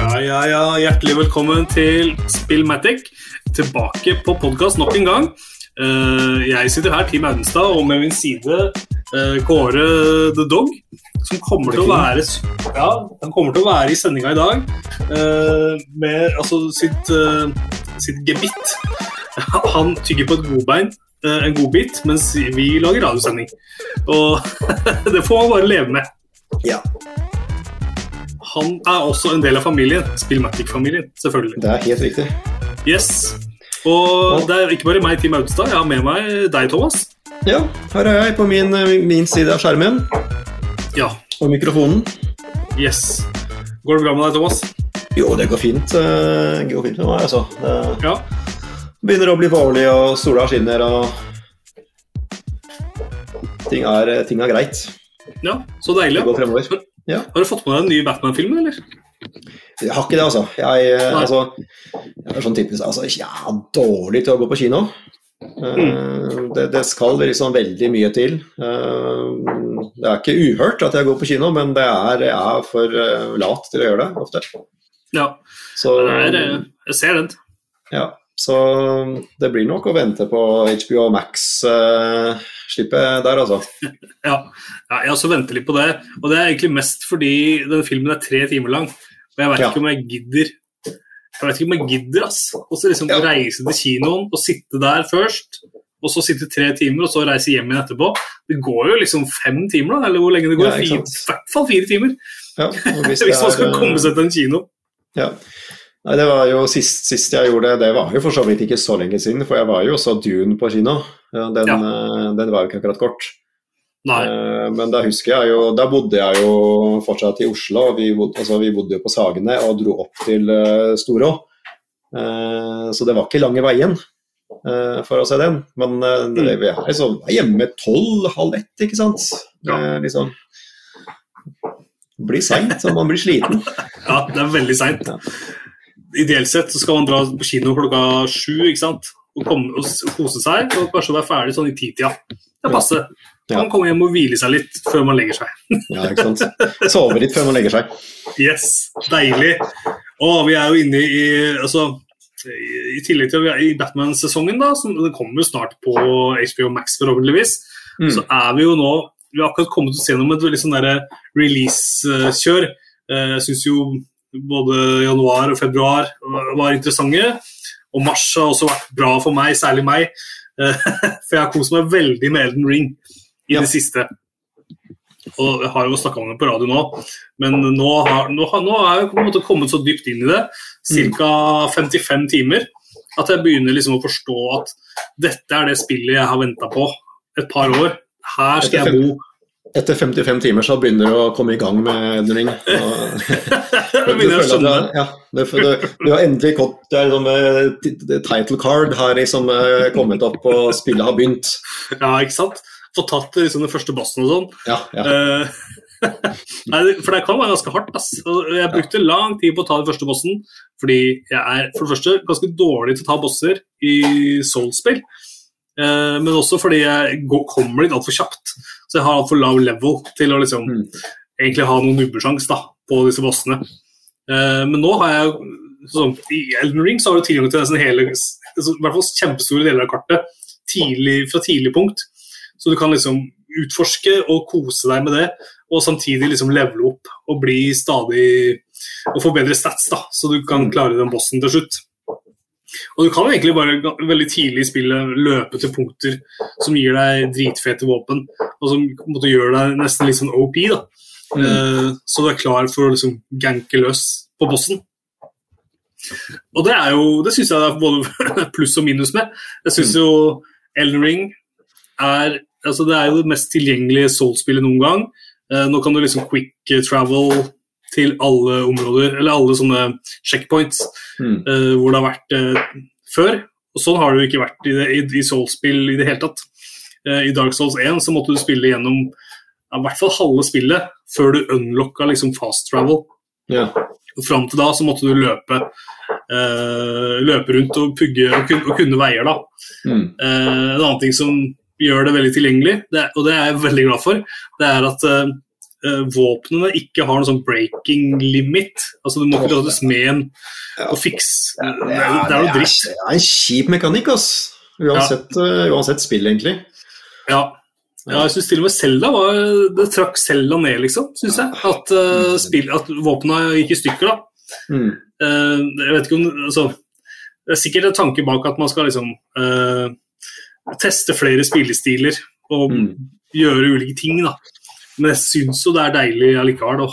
Ja, ja, ja. Hjertelig velkommen til Spillmatic. Tilbake på podkast nok en gang. Eh, jeg sitter her, Team Audenstad, og med min side eh, Kåre the Dog. Som kommer til å være Ja, han kommer til å være i sendinga i dag eh, med altså sitt, sitt gebitt. Han tygger på et godbein, en godbit, mens vi lager radiosending. Og det får man bare leve med. Ja. Han er også en del av familien. Spillmatic-familien, selvfølgelig. Det er helt riktig. Yes. Og det er ikke bare meg, Team Audstad. Jeg har med meg deg, Thomas. Ja, her er jeg på min, min side av skjermen. Ja. Og mikrofonen. Yes. Går det bra med deg, Thomas? Jo, det går fint. Det går fint med meg, altså. Det ja. begynner å bli vårlig, og sola skinner, og ting er, ting er greit. Ja, så deilig. Det går fremover. Ja. Har du fått med deg den nye Batman-filmen, eller? Jeg har ikke det, altså. Jeg, altså, jeg er sånn typisk altså, Jeg er dårlig til å gå på kino. Mm. Det, det, skal liksom veldig mye til. Det er ikke uhørt at jeg går på kino, men det er, jeg er for eh, lat til å gjøre det ofte. Ja, så, er, jeg ser den. Ja, så det blir nok å vente på HBO Max-slippet uh, der, altså. Ja, ja jeg også venter litt på det. Og det er egentlig mest fordi den filmen er tre timer lang. Og jeg vet ja. ikke om jeg gidder jeg vet ikke om jeg gidder ass. Og så liksom ja. reise til kinoen og sitte der først. Og så sitte tre timer, og så reise hjem igjen etterpå. Det går jo liksom fem timer, da, eller hvor lenge det går. I hvert fall fire timer. Ja, hvis, hvis man skal komme seg til en kino. Ja. Nei, det var jo sist, sist, jeg gjorde det, det var jo for så vidt ikke så lenge siden, for jeg var jo også Dune på kino. Den, ja. Eh, den var jo ikke akkurat kort. Nei. Eh, men da husker jeg jo Da bodde jeg jo fortsatt i Oslo. Vi bodde, altså, vi bodde jo på Sagene og dro opp til uh, Storå. Så det var ikke lange veien for å se den. Men det, vi er liksom hjemme tolv, halv ett, ikke sant. Ja. liksom blir seint, så man blir sliten. ja, det er veldig seint. Ideelt sett så skal man dra på kino klokka sju ikke sant? og, komme, og kose seg og kanskje være ferdig sånn i titida. Det passer. passe. Man kan komme hjem og hvile seg litt før man legger seg. ja, ikke sant. Sove litt før man legger seg. Yes, deilig. Og vi er jo inne i altså, I tillegg til at vi er i Batman-sesongen, da, som det kommer snart på HBO Max forhåpentligvis, mm. så er vi jo nå Vi har akkurat kommet oss med et veldig sånn release-kjør. Eh, jeg syns jo både januar og februar var interessante. Og mars har også vært bra for meg, særlig meg. Eh, for jeg har kost meg veldig med Elden Ring i ja. det siste. Og jeg har jo snakka om det på radio nå, men nå, har, nå, har, nå har jeg på en måte kommet så dypt inn i det, ca. 55 timer, at jeg begynner liksom å forstå at dette er det spillet jeg har venta på et par år. Her skal jeg bo. Etter 55 timer så begynner du å komme i gang med Elden Ring. du, begynner å skjønne. Ja, du, du, du, har endelig fått liksom, title card har liksom kommet opp, og spillet har begynt. Ja, ikke sant få tatt liksom, den første bossen og sånn. Ja, ja. Nei, for det kan være ganske hardt. Ass. Jeg brukte lang tid på å ta den første bossen, fordi jeg er for det første ganske dårlig til å ta bosser i Soul-spill. Men også fordi jeg kommer litt altfor kjapt. Så jeg har altfor lav level til å liksom, mm. egentlig ha noen nubbesjanse på disse bossene. Uh, men nå har jeg sånn, I Elden Ring så har du tilgang til nesten hele, i hvert fall kjempestore deler av kartet tidlig, fra tidlig punkt. Så du kan liksom utforske og kose deg med det, og samtidig liksom levele opp og bli stadig og få bedre stats, da, så du kan mm. klare den bossen til slutt. Og du kan egentlig bare veldig tidlig i spillet løpe til punkter som gir deg dritfete våpen, og som måte, gjør deg nesten litt sånn OP. da. Mm. Uh, så du er klar for å liksom ganke løs på bossen. Og det er jo, det syns jeg det er både pluss og minus med. Jeg syns jo Elden Ring er altså Det er jo det mest tilgjengelige Soul-spillet noen gang. Uh, nå kan du liksom quick travel til alle områder, eller alle sånne checkpoints, mm. uh, hvor det har vært uh, før. Og sånn har det jo ikke vært i, det, i, i Souls-spill i det hele tatt. Uh, I Dark Souls 1 så måtte du spille gjennom i hvert fall halve spillet før du unlocka liksom fast travel. Yeah. Og Fram til da så måtte du løpe, løpe rundt og pugge og kunne, og kunne veier. da. Mm. En annen ting som gjør det veldig tilgjengelig, det, og det er jeg veldig glad for, det er at eh, våpnene ikke har noen sånn breaking limit. Altså Du må ikke dras med en og fikse er- det er noe dritt. Det er en kjip mekanikk, ass. Uansett, eh, uansett spill, egentlig. Ja. ja jeg syns til og med Zelda var Det trakk Zelda ned, liksom. Synes jeg. At, uh, spill, at våpnene gikk i stykker, da. Mm. Uh, jeg vet ikke om altså, Det er sikkert en tanke bak at man skal liksom teste flere spillestiler og Mm. gjøre ulike ting, da. Men jeg syns jo det er deilig allikevel,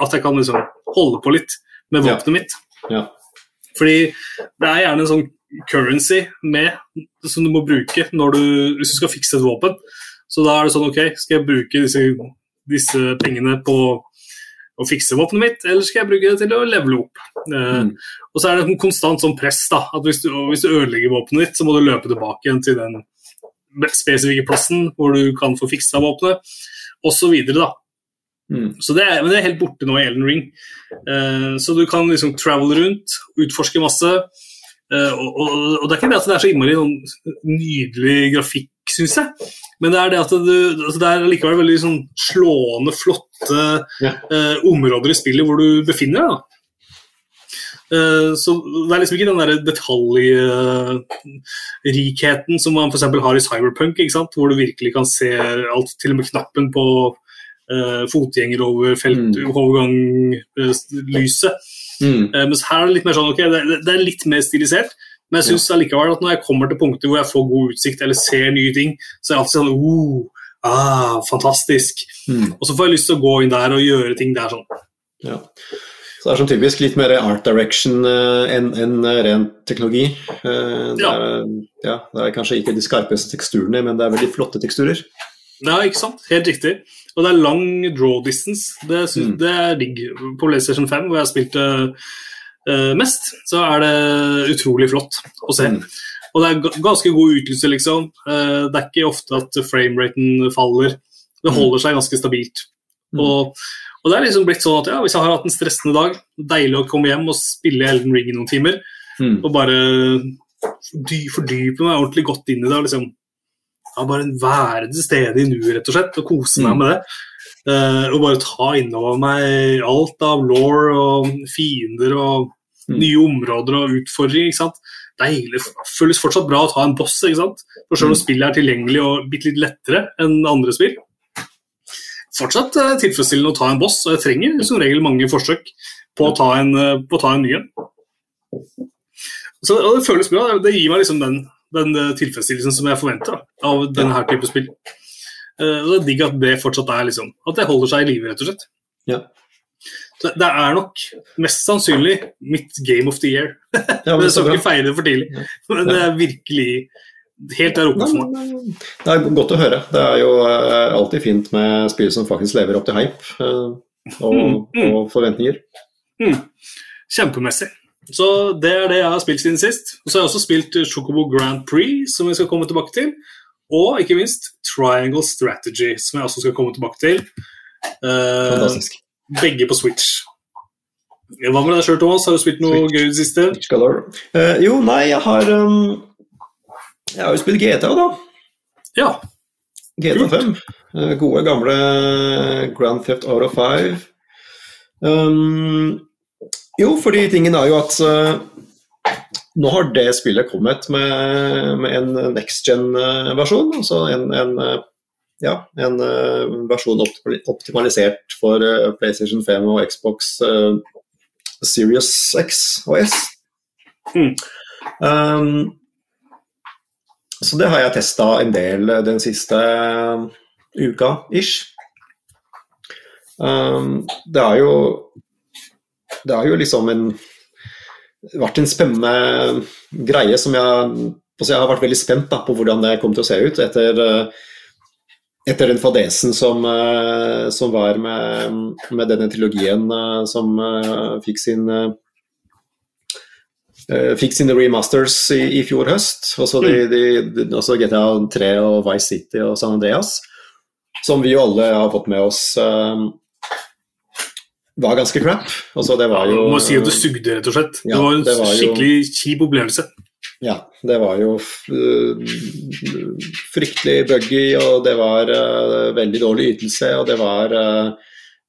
at jeg kan liksom holde på litt med våpenet mitt. Ja. Fordi det er gjerne en sånn currency med som du må bruke når du, hvis du skal fikse et våpen. Så da er det sånn OK, skal jeg bruke disse, disse pengene på å fikse våpenet mitt, eller skal jeg bruke det til å levele opp? Mm. Uh, Og så er det en konstant sånn press. da, at Hvis du, hvis du ødelegger våpenet ditt, så må du løpe tilbake igjen til den spesifikke plassen hvor du kan få fiksa våpenet, osv. Mm. Så det er, men det er helt borte nå i Elden Ring. Uh, så du kan liksom travel rundt, utforske masse. Uh, og, og, og det er ikke det at det er så innmari noen nydelig grafikk, syns jeg. Men det er det at du, altså det er likevel veldig sånn slående, flotte Ja. eh, områder i spillet hvor du befinner deg. da. Eh, Så Det er liksom ikke den der detaljrikheten som man f.eks. har i Cyberpunk, hvor du virkelig kan se alt, til og med knappen på uh, over Mm. overgang-lyset. Mm. Eh, mens her er det litt mer sånn, ok, det, det er litt mer stilisert. Men jeg syns allikevel at når jeg kommer til punkter hvor jeg får god utsikt eller ser nye ting, så er jeg alltid sånn oh, ah, fantastisk. Mm. Og så får jeg lyst til å gå inn der og gjøre ting der sånn. Ja. Så det er som typisk litt mer art direction eh, enn enn, eh, ren teknologi. Eh, det, er, ja, det er kanskje ikke de skarpeste teksturene, men det er veldig flotte teksturer. Ja, ikke sant? Helt riktig. Og det er lang draw distance. Det, synes, Mm. det er digg. På PlayStation 5, hvor jeg har spilt eh, mest, så er det utrolig flott å se. Mm. Og det er ganske god ytelse, liksom. Uh, det er ikke ofte at frameraten faller. Det Mm. holder seg ganske stabilt. Mm. Og, og det er liksom blitt sånn at ja, hvis jeg har hatt en stressende dag, deilig å komme hjem og spille Elden Ring i noen timer, Mm. og bare fordype meg ordentlig godt inn i det. og liksom ja, Bare være til stede i nuet, rett og slett, og kose meg Mm. med det. Uh, og bare ta innover meg alt av law og fiender og Mm. nye områder og utfordringer. ikke sant? Deilig. Føles fortsatt bra å ta en boss, ikke sant? For selv om Mm. spillet er tilgjengelig og bitte litt lettere enn andre spill. Fortsatt eh, tilfredsstillende å ta en boss, og jeg trenger som regel mange forsøk på å ta en, eh, på å ta en ny en. Så, det føles bra. Det gir meg liksom den, den eh, tilfredsstillelsen som jeg forventer da, av denne her type spill. Og det er digg at det fortsatt er liksom At det holder seg i live, rett og slett. Ja. Det er nok mest sannsynlig mitt game of the year. Ja, Men jeg skal ikke feire det for tidlig. Men det er virkelig helt der oppe for meg. Det er godt å høre. Det er jo eh, alltid fint med spill som faktisk lever opp til hype og, og, forventninger. mm. forventninger. Kjempemessig. Så det er det jeg har spilt siden sist. Og så har jeg også spilt Chocobo Grand Prix, som vi skal komme tilbake til. Og ikke minst Triangle Strategy, som jeg også skal komme tilbake til. Eh, Fantastisk. begge på Switch. Hva med deg sjøl, Thomas? Har du spilt noe Switch. gøy i det siste? Eh, jo, nei, jeg har um, Jeg har jo spilt GTA, da. Ja. GTA 5. Eh, gode, gamle Grand Theft Auto 5. Um, jo, fordi tingen er jo at uh, nå har det spillet kommet med, med en next gen-versjon. Altså en, en, eh, ja, en uh, versjon optimalisert for uh, PlayStation 5 og Xbox eh, Series X og S. Mm. Um, så det har jeg testa en del eh, den siste eh, uka, ish. Um, det er jo Det er jo liksom en vært en spennende greie som jeg altså Jeg har vært veldig spent da, på hvordan det kom til å se ut etter, eh, etter den fadesen som, som var med, med denne trilogien som fikk sin uh, fikk the remasters i, i fjor høst. Og så de, de, GTA 3 og Vice City og San Andreas, som vi jo alle har fått med oss. Uh, var ganske crap. Altså, det var jo Du må si at det sugde, rett og slett. Ja, det var en det var jo- skikkelig kjip opplevelse. Ja, det var jo uh, fryktelig buggy, og det var uh, veldig dårlig ytelse, og det var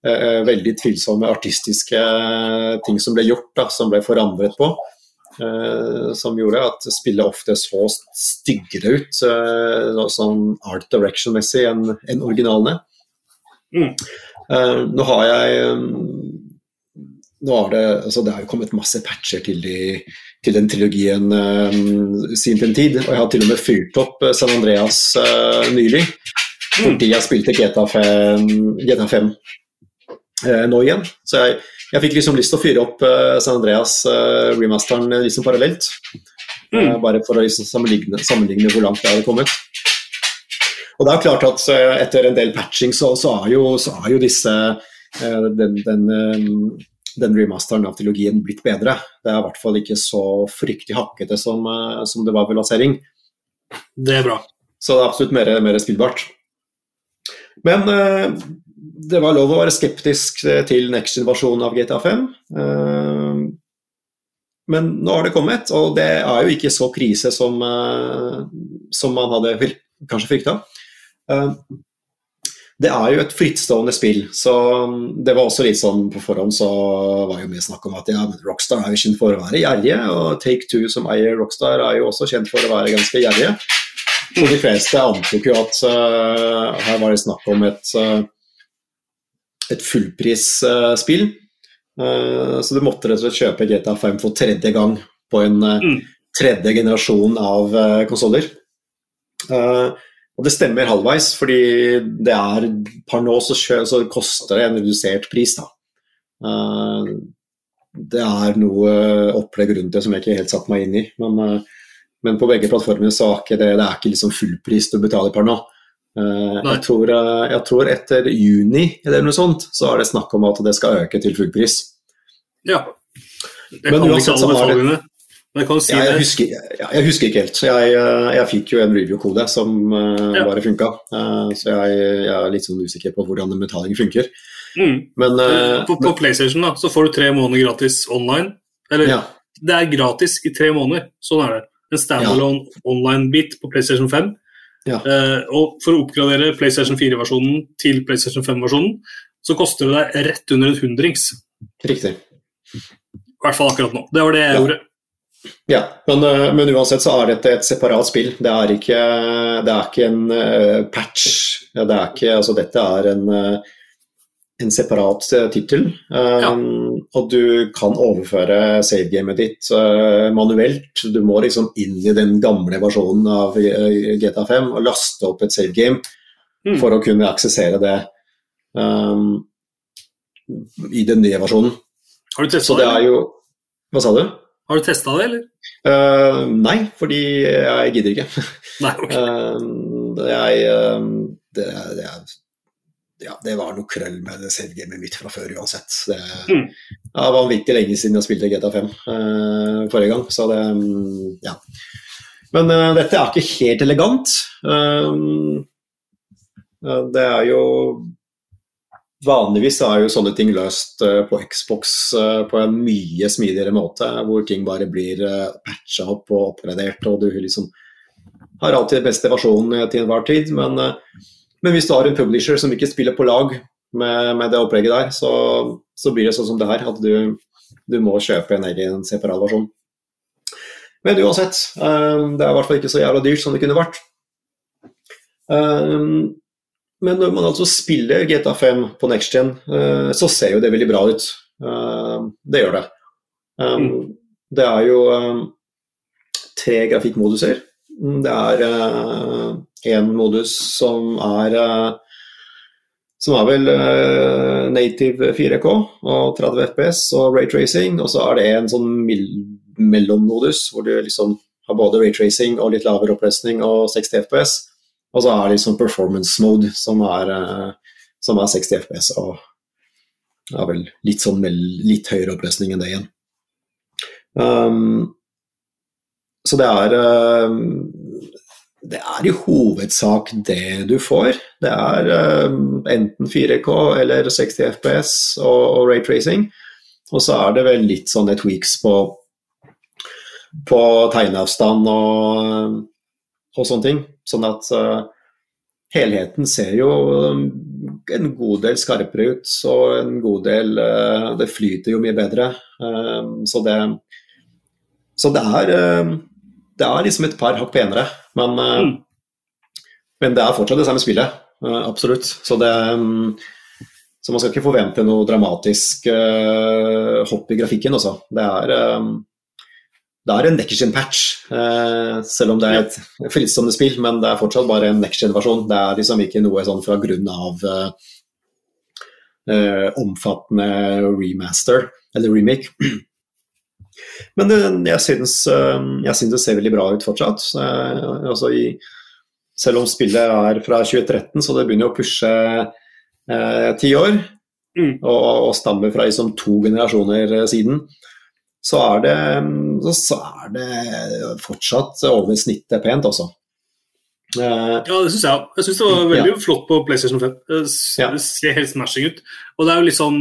veldig tvilsomme artistiske ting som ble gjort, da, som ble forandret på. Uh, som gjorde at spillet ofte så styggere ut, uh, sånn art direction-messig, enn en originalene. Mm. Uh, nå har jeg nå har det, altså det har jo kommet masse patcher til, de, til den trilogien um, sin til en tid, og jeg har til og med fyrt opp San Andreas uh, nylig. Fordi jeg spilte GTA 5, GTA 5 uh, nå igjen. Så jeg, jeg fikk liksom lyst til å fyre opp uh, San Andreas uh, remasteren uh, liksom parallelt. Uh, bare for å liksom sammenligne, sammenligne hvor langt jeg hadde kommet. Og det er klart at etter en del patching så, så, er, jo, så er jo disse den, den, den remasteren av trilogien blitt bedre. Det er i hvert fall ikke så fryktelig hakkete som, som det var ved lansering. Det er bra. Så det er absolutt mer, mer spillbart. Men det var lov å være skeptisk eh, til next-invasjonen av GTA 5. Uh, men nå har det kommet, og det er jo ikke så krise som, uh, som man hadde kanskje frykta. Det er jo et frittstående spill, så det var også litt sånn på forhånd så var jo mye snakk om at ja, Rockstar er jo kjent for å være gjerrige, og Take Two som eier Rockstar er jo også kjent for å være ganske gjerrige. Og de fleste antok jo at uh, her var det snakk om et, uh, et fullprisspill. Uh, så du måtte rett og slett kjøpe GTA 5 for tredje gang på en uh, Mm. tredje generasjon av uh, konsoller. Og det stemmer halvveis, fordi det er per nå så, så koster det en redusert pris, da. Det er noe opplegg rundt det som jeg ikke helt satt meg inn i. Men, men på begge plattformene så er ikke det, det er ikke liksom fullpris du betaler per nå. Nei. jeg, tror, uh, jeg tror etter juni eller noe sånt, så er det snakk om at det skal øke til fullpris. Ja. Jeg Men kan ikke uansett så har det- Men jeg si Ja, jeg, det. husker, jeg, husker ikke helt. Jeg, uh, jeg fikk jo en review-kode som Ja. bare funka, så jeg, er litt sånn usikker på hvordan den betalingen funker. Mm. Men, På, på PlayStation da, så får du tre måneder gratis online. Eller ja, det er gratis i tre måneder. Sånn er det. En standalone online-bit på PlayStation 5. Ja. Uh, og for å oppgradere PlayStation 4-versjonen til PlayStation 5-versjonen, så koster det deg rett under en hundrings. riktig. I hvert fall akkurat nå. Det var det jeg Ja. gjorde. Ja, men, uh, men uansett så er dette et separat spill. Det er ikke, det er ikke en uh, patch. Det er ikke, altså dette er en, uh, en separat uh, tittel. Um, Og du kan overføre savegamet ditt uh, manuelt. Du må liksom inn i den gamle versjonen av uh, GTA 5 og laste opp et savegame Mm. for å kunne aksessere det um, i den nye versjonen. Har du testa det det? er jo Hva sa du? Har du testet det, eller? Uh, nei, fordi jeg gidder ikke. Nei, ok. Uh, jeg, uh, det, det, ja, det var noe krøll med det savegamet mitt fra før uansett. Det, Mm. det var vanvittig lenge siden jeg spilte GTA 5 uh, forrige gang, så det um, Ja. Men uh, dette er ikke helt elegant. Um, uh, det er jo Vanligvis er jo sånne ting løst på Xbox på en mye smidigere måte, hvor ting bare blir patcha opp og oppgradert, og du liksom har alltid den beste versjonen til enhver tid. Men, men hvis du har en publisher som ikke spiller på lag med, med det opplegget der, så, så blir det sånn som det her, at du, du må kjøpe en egen separat versjon. Men uansett, um, det er i hvert fall ikke så jævla dyrt som det kunne vært. Um, men når man altså spiller GTA 5 på next gen, uh, så ser jo det veldig bra ut. Uh, det gjør det. Um, Det er jo tre grafikkmoduser. Det er én modus som er eh, som er vel uh, native 4K og 30 FPS og raytracing, og så er det en sånn mellommodus hvor du liksom har både raytracing og litt lavere oppløsning og 60 FPS. Og så er det liksom performance mode, som er, uh, som er 60 FPS og er vel litt, sånn litt høyere oppløsning enn det igjen. Um, så det er eh, Det er i hovedsak det du får. Det er eh, enten 4K eller 60 FPS og, raytracing. Og så er det vel litt sånne tweaks på, på tegneavstand og, og sånne ting. Sånn at uh, helheten ser jo en god del skarpere ut, og en god del uh, Det flyter jo mye bedre. Uh, så det Så det er Det er liksom et par hakk penere, men, mm. men det er fortsatt det samme spillet. absolutt. Så det um, så man skal ikke forvente noe dramatisk uh, hopp i grafikken også. Det er, um, det er en next-gen-patch, uh, selv om det er et frittstående spill. Men det er fortsatt bare en next-gen-versjon. Det er liksom ikke noe sånn fra grunn av uh, omfattende remaster, eller remake. Men jeg syns, jeg syns, det ser veldig bra ut fortsatt. Altså i, selv om spillet er fra 2013, så det begynner å pushe Eh, ti år, mm. og, og, stammer fra liksom to generasjoner eh, siden, så er det, så er det fortsatt over snittet pent, også. Uh, ja, det syns jeg. Jeg syns det var veldig ja. flott på PlayStation 5. Det ser helt smashing ut. Og det er jo litt sånn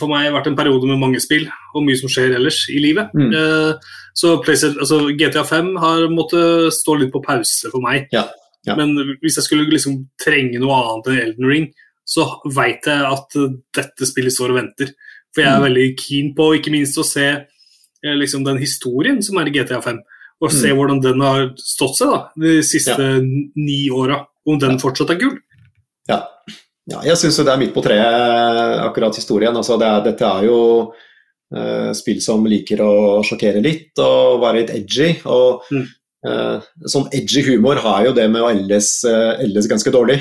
For meg vært en periode med mange spill og mye som skjer ellers i livet. Mm. Uh, så altså, GTA 5 har måttet stå litt på pause for meg. Ja. Ja. Men hvis jeg skulle liksom trenge noe annet enn Elden Ring, så veit jeg at dette spillet står og venter. For jeg er mm. veldig keen på ikke minst å se eh, liksom, den historien som er i GTA 5. Og se mm. hvordan den har stått seg da, de siste ja. ni åra. Om den fortsatt er gul. Ja. Ja jeg syns det er midt på treet, akkurat historien. Altså, det er, dette er jo uh, spill som liker å sjokkere litt og være litt edgy. og mm. Uh, sånn edgy humor har jo det med å elles, uh, eldes ganske dårlig.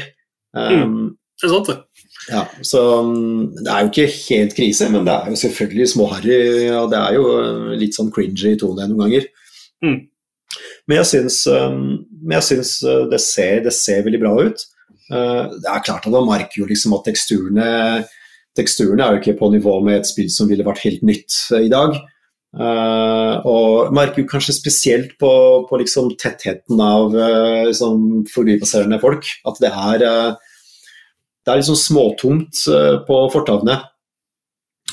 Um, mm, det er sant, det. Ja, så um, Det er jo ikke helt krise, men det er jo selvfølgelig småharry, og det er jo litt sånn cringy tone noen ganger. Mm. Men jeg syns, um, jeg syns det, ser, det, ser, veldig bra ut. Uh, det er klart at man merker jo liksom at teksturene, teksturene er jo ikke på nivå med et spill som ville vært helt nytt i dag. Uh, og merker jo kanskje spesielt på, på liksom tettheten av uh, liksom forbipasserende folk. At det er, det er liksom småtomt på fortavene.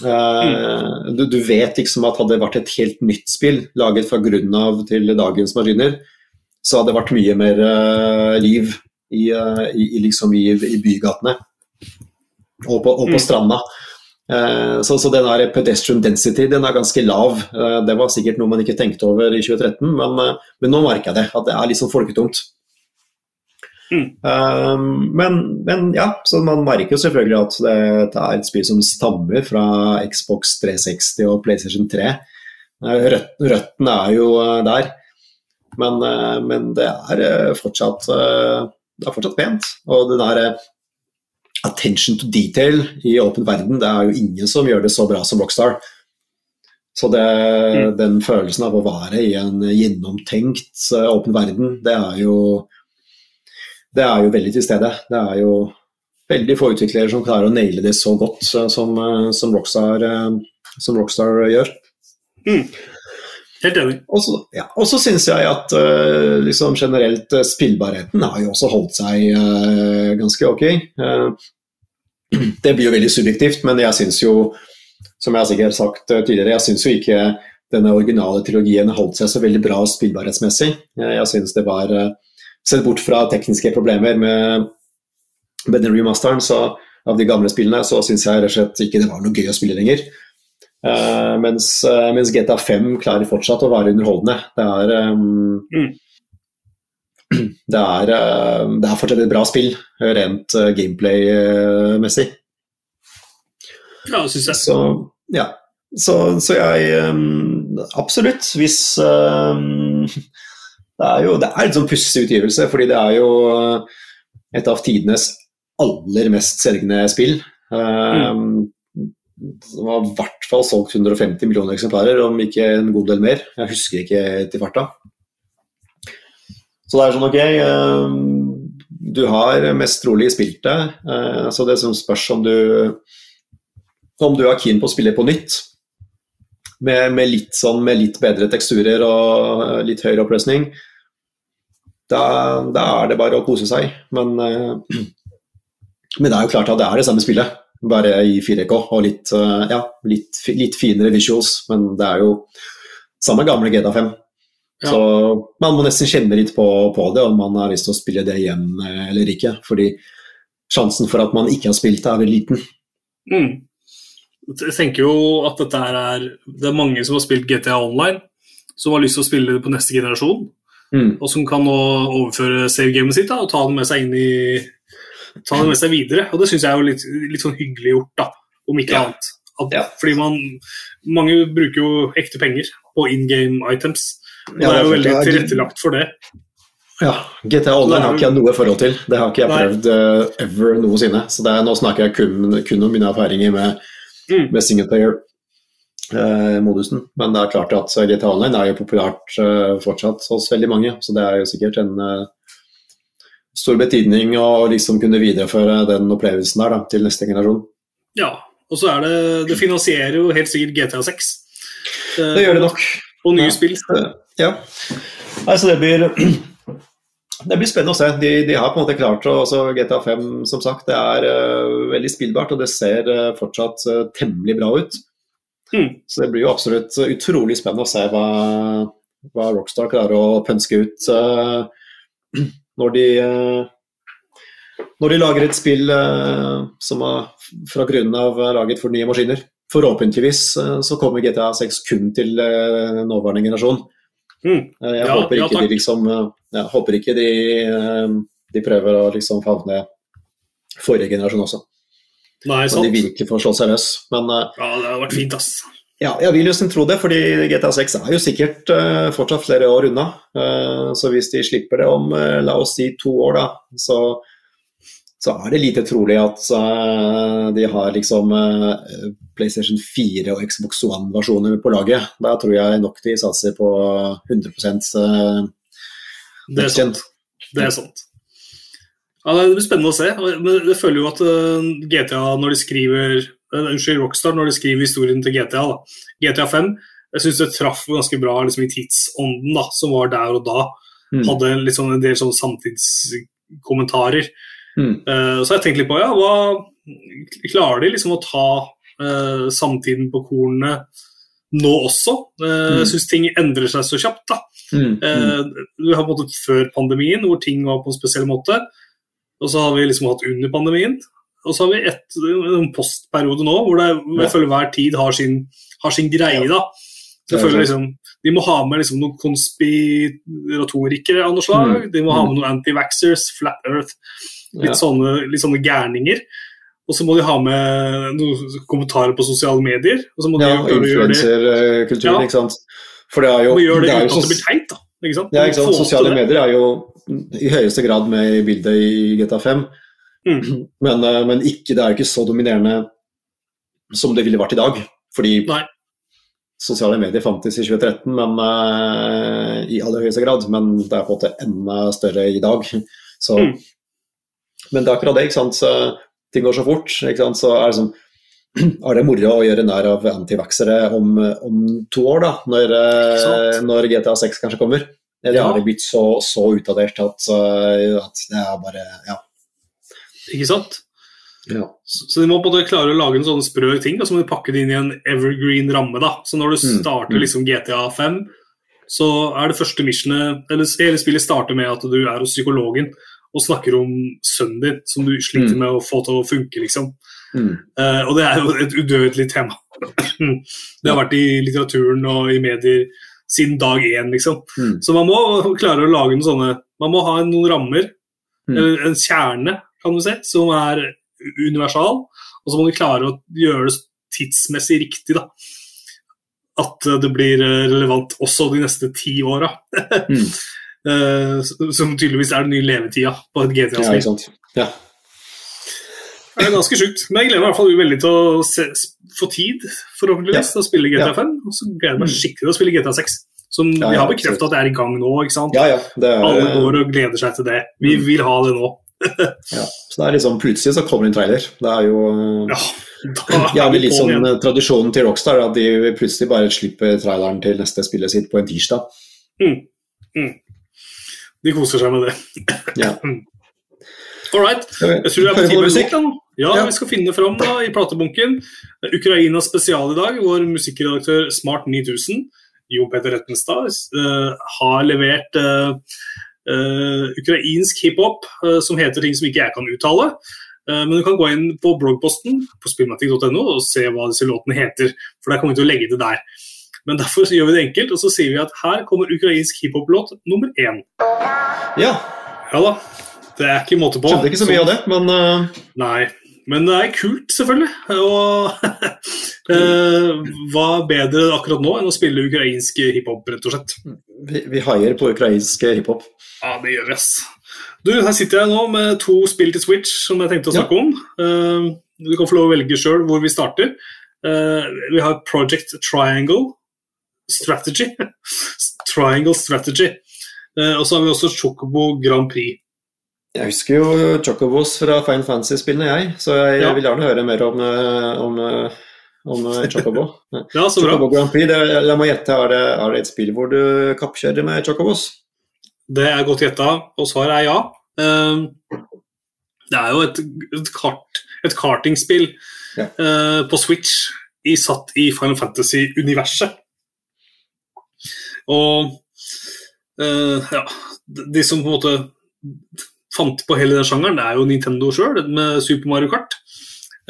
Mm. Du, du, vet liksom at hadde det vært et helt nytt spill laget fra grunnen av til dagens maskiner, så hadde det vært mye mer liv i, i, liksom i, i bygatene og på, og på mm. stranda. Eh, så, så den der pedestrian density den er ganske lav. Eh, det var sikkert noe man ikke tenkte over i 2013, men, eh, men nå merker jeg det. At det er litt sånn folketungt. Mm. Men, men, ja, så man merker jo selvfølgelig at det, det, er et spill som stammer fra Xbox 360 og PlayStation 3. røtten er jo der. Men, men det, er fortsatt, det er fortsatt pent. Og det der attention to detail i åpen verden, det er jo ingen som gjør det så bra som Rockstar. Så det, mm. den følelsen av å være i en gjennomtenkt uh, åpen verden, det er jo det er jo veldig til stede. Det er jo veldig få utviklere som klarer å naile det så godt uh, som, som, Rockstar, som Rockstar gjør. Mm. Helt enig. Og så ja, syns jeg at uh, liksom generelt uh, spillbarheten har jo også holdt seg uh, ganske ok. det blir jo veldig subjektivt, men jeg syns jo, som jeg sikkert har sagt tidligere, jeg syns jo ikke denne originale trilogien holdt seg så veldig bra spillbarhetsmessig. jeg syns det var Sett bort fra tekniske problemer med, med den remasteren så, av de gamle spillene, så syns jeg rett og slett ikke det var noe gøy å spille lenger. Uh, mens, uh, mens, GTA 5 klarer fortsatt å være underholdende. Det er, um, mm. det, er uh, det er fortsatt et bra spill, rent gameplay-messig. Ja, syns jeg. Så, ja. så, så jeg um, Absolutt. Hvis um, Det er jo det er en sånn pussig utgivelse, fordi det er jo et av tidenes aller mest selgende spill. Mm som har i hvert fall solgt 150 millioner eksemplarer, om ikke en god del mer. Jeg husker ikke til farta. Så det er sånn, ok eh, Du har mest trolig spilt det, eh, så det som spørs om du om du er keen på å spille på nytt. med, med, litt sånn, med litt bedre teksturer og eh, litt høyere oppløsning, da, da, er det bare å kose seg. Men, men, det er jo klart at det er det samme spillet, bare i 4K og litt, uh, ja, litt, litt, finere visuals. Men det er jo samme gamle GTA5. Ja. Så man må nesten kjenne litt på, på, det om man har lyst til å spille det igjen eller ikke. Fordi sjansen for at man ikke har spilt det, er veldig liten. Mm. Jeg tenker jo at dette er Det er mange som har spilt GTA Online, som har lyst til å spille det på neste generasjon. Mm. Og som kan nå overføre save-gamet sitt da, og ta det med seg inn i ta det med seg videre. Og det syns jeg er jo litt, litt, sånn hyggelig gjort, da, om ikke ja. annet. At, ja. Fordi man, mange bruker jo ekte penger på in game items. Og ja, det er jo veldig tilrettelagt for det. Ja, GTA Online har ikke jeg noe forhold til. Det har ikke jeg prøvd uh, ever noensinne. Så er, nå snakker jeg kun, kun, om mine erfaringer med, mm. med singleplayer-modusen. Uh, Men det er klart at GTA Online er jo populært uh, fortsatt hos veldig mange. Så det er jo sikkert en uh, stor betydning å liksom kunne videreføre den opplevelsen der da, til neste generasjon. Ja, og så er det Det finansierer jo helt sikkert GTA 6. det gjør det nok. Og nye ja. spill. Ja. Altså, det blir det blir spennende å se. De, de har på en måte klart det. Altså GTA 5 som sagt, det er uh, veldig spillbart, og det ser uh, fortsatt uh, temmelig bra ut. Mm. Så det blir jo absolutt utrolig spennende å se hva, hva Rockstar klarer å pønske ut når de når de lager et spill som er fra grunnen av laget for nye maskiner. Forhåpentligvis så kommer GTA 6 kun til nåværende generasjon. Mm. Jeg, ja, håper ja, liksom, jeg, håper ikke de, de prøver å liksom favne forrige generasjon også. Nei, sant. Men de virkelig får slå seg løs. Men, eh, ja, det har vært fint, ass. Ja, jeg vil jo tro det, fordi GTA 6 er jo sikkert uh, fortsatt flere år unna. Uh, så hvis de slipper det om uh, la oss si to år, da, så så er det lite trolig at de har liksom PlayStation 4 og Xbox One-versjoner på laget. Da tror jeg nok de satser på 100 uh, Det er sant. Det er sant. Ja, det blir spennende å se. Men jeg føler jo at GTA, når de skriver Unnskyld, Rockstar, når de skriver historien til GTA, da, GTA 5 jeg syns det traff ganske bra liksom, i tidsånden da, som var der og da. Mm. Hadde sånn, en del sånn samtidskommentarer. Mm. Uh, så jeg tenkte litt på ja, hva klarer de liksom å ta uh, samtiden på kornene nå også? Uh, mm. Jeg syns ting endrer seg så kjapt. da. Mm. Uh, vi har på en måte før pandemien, hvor ting var på en spesiell måte. Og så har vi liksom hatt under pandemien. Og så har vi et, en postperiode nå hvor det, jeg føler hver tid har sin, har sin greie. da. Jeg føler liksom, De må ha med liksom noen konspiratorikere av noe slag. Mm. De må ha med noen anti-vaxxers, flat earth. Litt, sånne, litt sånne gærninger. Og så må de ha med noen kommentarer på sosiale medier. Og så må de ja, influenserkulturen, ja. ikke sant. For det er jo, gjør det, det er at det blir teit, da. Ikke sant? Ja, ikke sant? Sosiale medier er jo i høyeste grad med i bildet i GTA 5. Mm. Men, eh, men ikke, det er ikke så dominerende som det ville vært i dag. Fordi Nei. sosiale medier fantes i 2013 men, uh, i aller høyeste grad, men det er på en måte enda større i dag. Så mm. Men det er akkurat det. ikke sant? Så ting går så fort. ikke sant? Så er det, sånn, er det moro å gjøre nær av antivaxere om, om, to år, da, når, eh, når GTA 6 kanskje kommer? Eller ja. har det blitt så, så utdatert at, at, det er bare Ja. Ikke sant? Ja. Så, så de må både klare å lage en sånn sprø ting, og så må de pakke det inn i en evergreen ramme. da. Så når du mm, starter mm. liksom GTA 5, så er det første missionet Eller hele spillet starter med at du er hos psykologen og snakker om sønnen din som du sliter mm. med å få til å funke, liksom. Mm. Uh, og det er jo et udødelig tema. det har vært i litteraturen og i medier siden dag én, liksom. Mm. Så man må klare å lage noen sånne Man må ha noen rammer, mm. en kjerne, kan du si, som er universal. Og så må du klare å gjøre det tidsmessig riktig, da. At det blir relevant også de neste ti åra. mm. Uh, som tydeligvis er den nye levetida på et GTA-spill. Ja, ja. Det er ganske sjukt. Men jeg gleder meg i hvert fall veldig til å se, få tid forhåpentligvis ja. til å spille GTA 5. Og så gleder jeg meg mm. skikkelig til å spille GTA 6. Som vi har bekrefta at det er i gang nå. ikke sant? Alle går og gleder seg til det. Vi mm. vil ha det nå. Ja, så det er liksom Plutselig så kommer en trailer. Det er jo Ja, da er litt sånn igjen. eh, tradisjonen til Rockstar, at de plutselig bare slipper traileren til neste spillet sitt på en tirsdag. De koser seg med det. Ja. All right. Jeg tror det er på tide med musikk? Ja, Ja. vi skal finne fram da i platebunken. Ukraina spesial i dag. Vår musikkredaktør Smart 9000, Jo Peter Rettenstad, uh, har levert eh, eh, ukrainsk hiphop eh, som heter ting som ikke jeg kan uttale. Eh, men du kan gå inn på bloggposten på spillmatic.no og se hva disse låtene heter. For der kommer vi til å legge det der. Men derfor så gjør vi det enkelt, og så sier vi at her kommer ukrainsk hiphop-låt nummer én. Ja, Ja da. Det er ikke måte på. skjønte ikke så mye av det, men uh... Nei, men det er kult, selvfølgelig. Og eh, hva bedre akkurat nå enn å spille ukrainsk hiphop, rett og slett. vi, vi haier på ukrainsk hiphop. Ja, det gjør vi, ass. Du, her sitter jeg nå med to spill til Switch som jeg tenkte å Ja. snakke om. Uh, du kan få lov å velge sjøl hvor vi starter. Uh, vi har Project Triangle Strategy. Triangle Strategy. Og så har vi også Chocobo Grand Prix. Jeg husker jo Chocobos fra Fine Fantasy-spillene, jeg, så jeg, Ja. vil gjerne høre mer om, eh, om, eh, om eh, Chocobo. Ja, så bra. Chocobo Grand Prix, det, la meg gjette, er det, er det et spill hvor du kappkjører med Chocobos? Det er godt gjetta, og svaret er ja. Ehm, Det er jo et, et, kart, et kartingspill Ja. på Switch i, satt i Final Fantasy-universet. Og ja, de som på en måte fant på hele den sjangeren, det er jo Nintendo sjøl, med Super Mario Kart.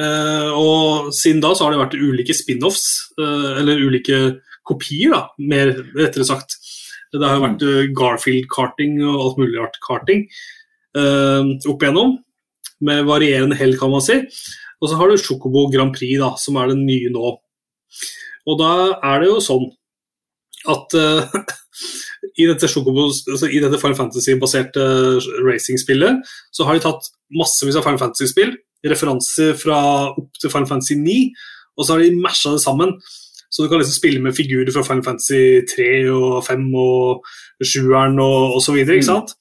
Eh, og siden da så har det vært ulike spin-offs, eh, eller ulike kopier, da, mer rettere sagt. Det har vært eh, Garfield-karting og alt mulig rart karting eh, opp igjennom, med varierende hell, kan man si. Og så har du Chocobo Grand Prix, da, som er den nye nå. Og da er det jo sånn at eh, i dette, altså dette Final Fantasy-baserte racingspillet, så har de tatt massevis av Final Fantasy-spill, referanser fra opp til Final Fantasy 9, og så har de masha det sammen. Så du kan liksom spille med figurer fra Final Fantasy 3 og 5 og 7-eren og, og så videre, ikke sant?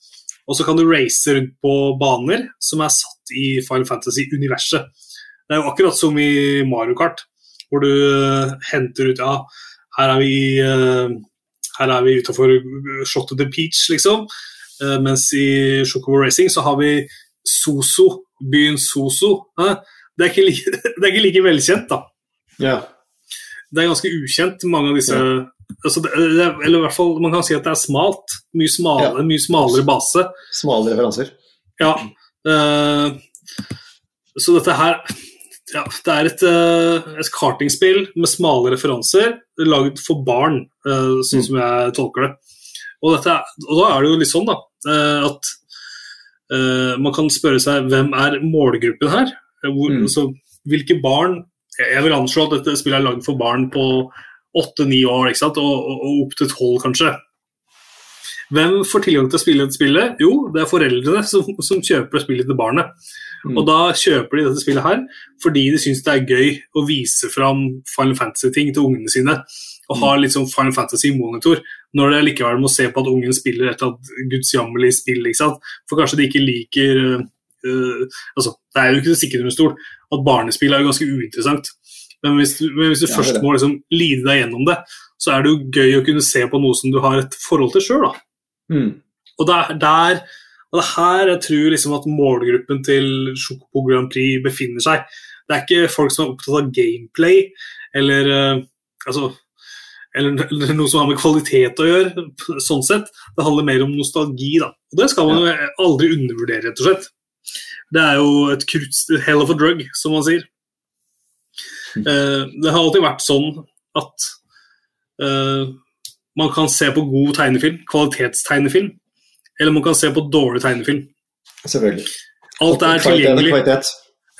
Og så kan du race rundt på baner som er satt i Final Fantasy-universet. Det er jo akkurat som i Mario Kart, hvor du eh, henter ut Ja, her er vi uh, her er vi utafor Shot to the Peach, liksom. Eh, mens i Chocobo Racing så har vi Soso, byen Soso. Det, er like, det er ikke like velkjent, da. Ja. Det er ganske ukjent, mange av disse altså det, er- Eller i hvert fall, man kan si at det er smalt. Mye smalere, mye smalere base. Smale referanser. Ja. Uh, så dette her ja, Det er et, eh, et kartingspill med smale referanser lagd for barn, eh, sånn som jeg tolker det. Og, dette, og da er det jo litt sånn da, eh, at uh, man kan spørre seg hvem er målgruppen her? Hvor, Mm. altså, hvilke barn jeg vil anslå at dette spillet er lagd for barn på åtte-ni år, ikke sant? Og, og, og opp til tolv, kanskje. Hvem får tilgang til å spille dette spillet? Jo, det er foreldrene som, som kjøper spillet til barnet. Mm. Og da kjøper de dette spillet her fordi de syns det er gøy å vise fram Final Fantasy-ting til ungene sine. Og ha litt sånn Final Fantasy-monitor når det likevel må se på at ungen spiller et eller gudsjammerlig spill. ikke sant? For kanskje de ikke liker uh, altså, Det er jo ikke sikkert under stol at barnespill er jo ganske uinteressant. Men hvis du, men hvis du Ja, først må liksom lide deg gjennom det, så er det jo gøy å kunne se på noe som du har et forhold til sjøl. Mm. Og det er der og det er her jeg tror liksom at målgruppen til Sjokopo Grand Prix befinner seg. Det er ikke folk som er opptatt av gameplay eller, eh, altså, eller, eller noe som har med kvalitet å gjøre. sånn sett. Det handler mer om nostalgi. da. Og Det skal man jo aldri undervurdere, rett og slett. Det er jo et kruts, hell of a drug, som man sier. Uh, det har alltid vært sånn at eh, man kan se på god tegnefilm, kvalitetstegnefilm, eller man kan se på dårlig tegnefilm. Selvfølgelig. Alt er tilgjengelig.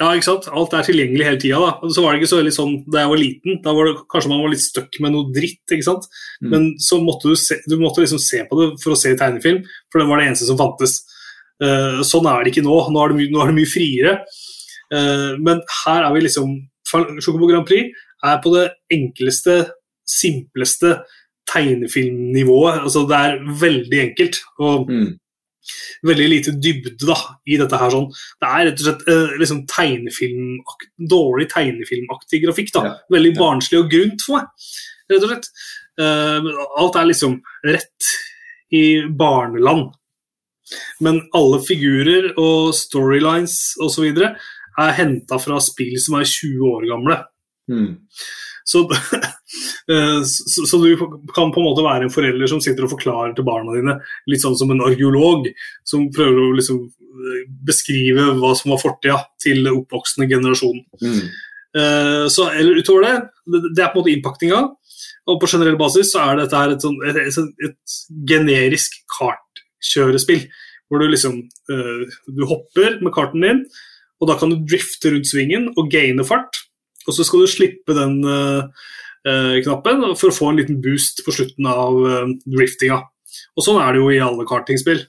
Ja, ikke sant? Alt er tilgjengelig hele tida. Da. Og så var det ikke så veldig sånn da jeg var liten. Da var det kanskje man var litt stuck med noe dritt. ikke sant? Mm. Men så måtte du, se, du måtte liksom se på det for å se tegnefilm, for det var det eneste som fantes. Uh, sånn er det ikke nå. Nå er det, mye- nå er det mye friere. Uh, men her er vi liksom Sjokobo Grand Prix er på det enkleste, simpleste tegnefilmnivået. Altså, det er veldig enkelt. Og Mm. veldig lite dybde da, i dette her. sånn. Det er rett og slett eh, liksom tegnefilm, dårlig tegnefilmaktig grafikk. da. Ja, Veldig barnslig og grunt for meg, rett og slett. Eh, alt er liksom rett i barneland. Men alle figurer og storylines osv. er henta fra spill som er 20 år gamle. Mm. Så, så, så du kan på en måte være en forelder som sitter og forklarer til barna dine, litt sånn som en arkeolog, som prøver å liksom eh, beskrive hva som var fortida til oppvoksende generasjon. Mm. Eh, Så eller utover det, det er på en måte innpakninga. Og på generell basis så er dette et, sånt, et, et, et generisk kartkjørespill. Hvor du liksom eh, Du hopper med karten din, og da kan du drifte rundt svingen og gaine fart. Og så skal du slippe den eh, eh, knappen for å få en liten boost på slutten av eh, driftinga. Og sånn er det jo i alle kartingspill.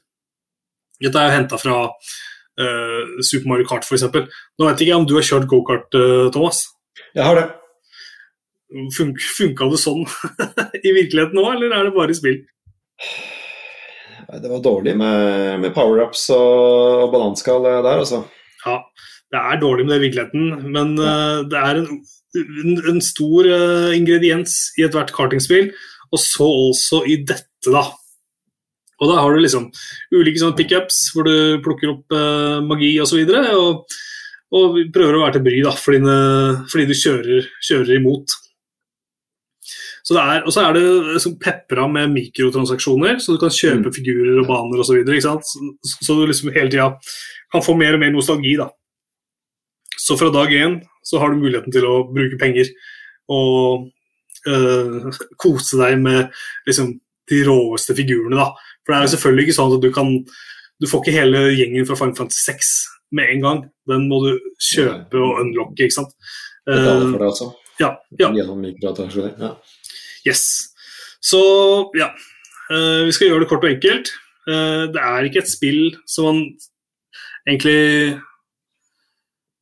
Dette er jo henta fra uh, Super Mario Kart f.eks. Nå vet ikke jeg om du har kjørt gokart, uh, Thomas. Jeg har det. Fun funka det sånn i virkeligheten nå, eller er det bare i spill? Det var dårlig med, med power-ups og, og balanseskall der, altså. Ja, det er dårlig med det i virkeligheten, men uh, det er en, en, stor eh, ingrediens i ethvert kartingspill, og så også i dette, da. Og da har du liksom ulike sånne pickups hvor du plukker opp eh, magi osv. Og, så og, og prøver å være til bry da, fordi, det- fordi du kjører, kjører imot. Så det er, og så er det liksom pepra med mikrotransaksjoner, så du kan kjøpe Mm. figurer og baner osv. Så, videre, så, så du liksom hele tida kan få mer og mer nostalgi. da. Så fra dag én så har du muligheten til å bruke penger og øh, kose deg med liksom, de råeste figurene. da. For det er jo selvfølgelig ikke sånn at du kan Du får ikke hele gjengen fra Final Fantasy 6 med en gang. Den må du kjøpe og unlocke, ikke sant. Betale for det, altså. ja, ja. Gjennom mikrotransaksjoner. Ja. Yes. Så ja. Eh, vi skal gjøre det kort og enkelt. Det er ikke et spill som man egentlig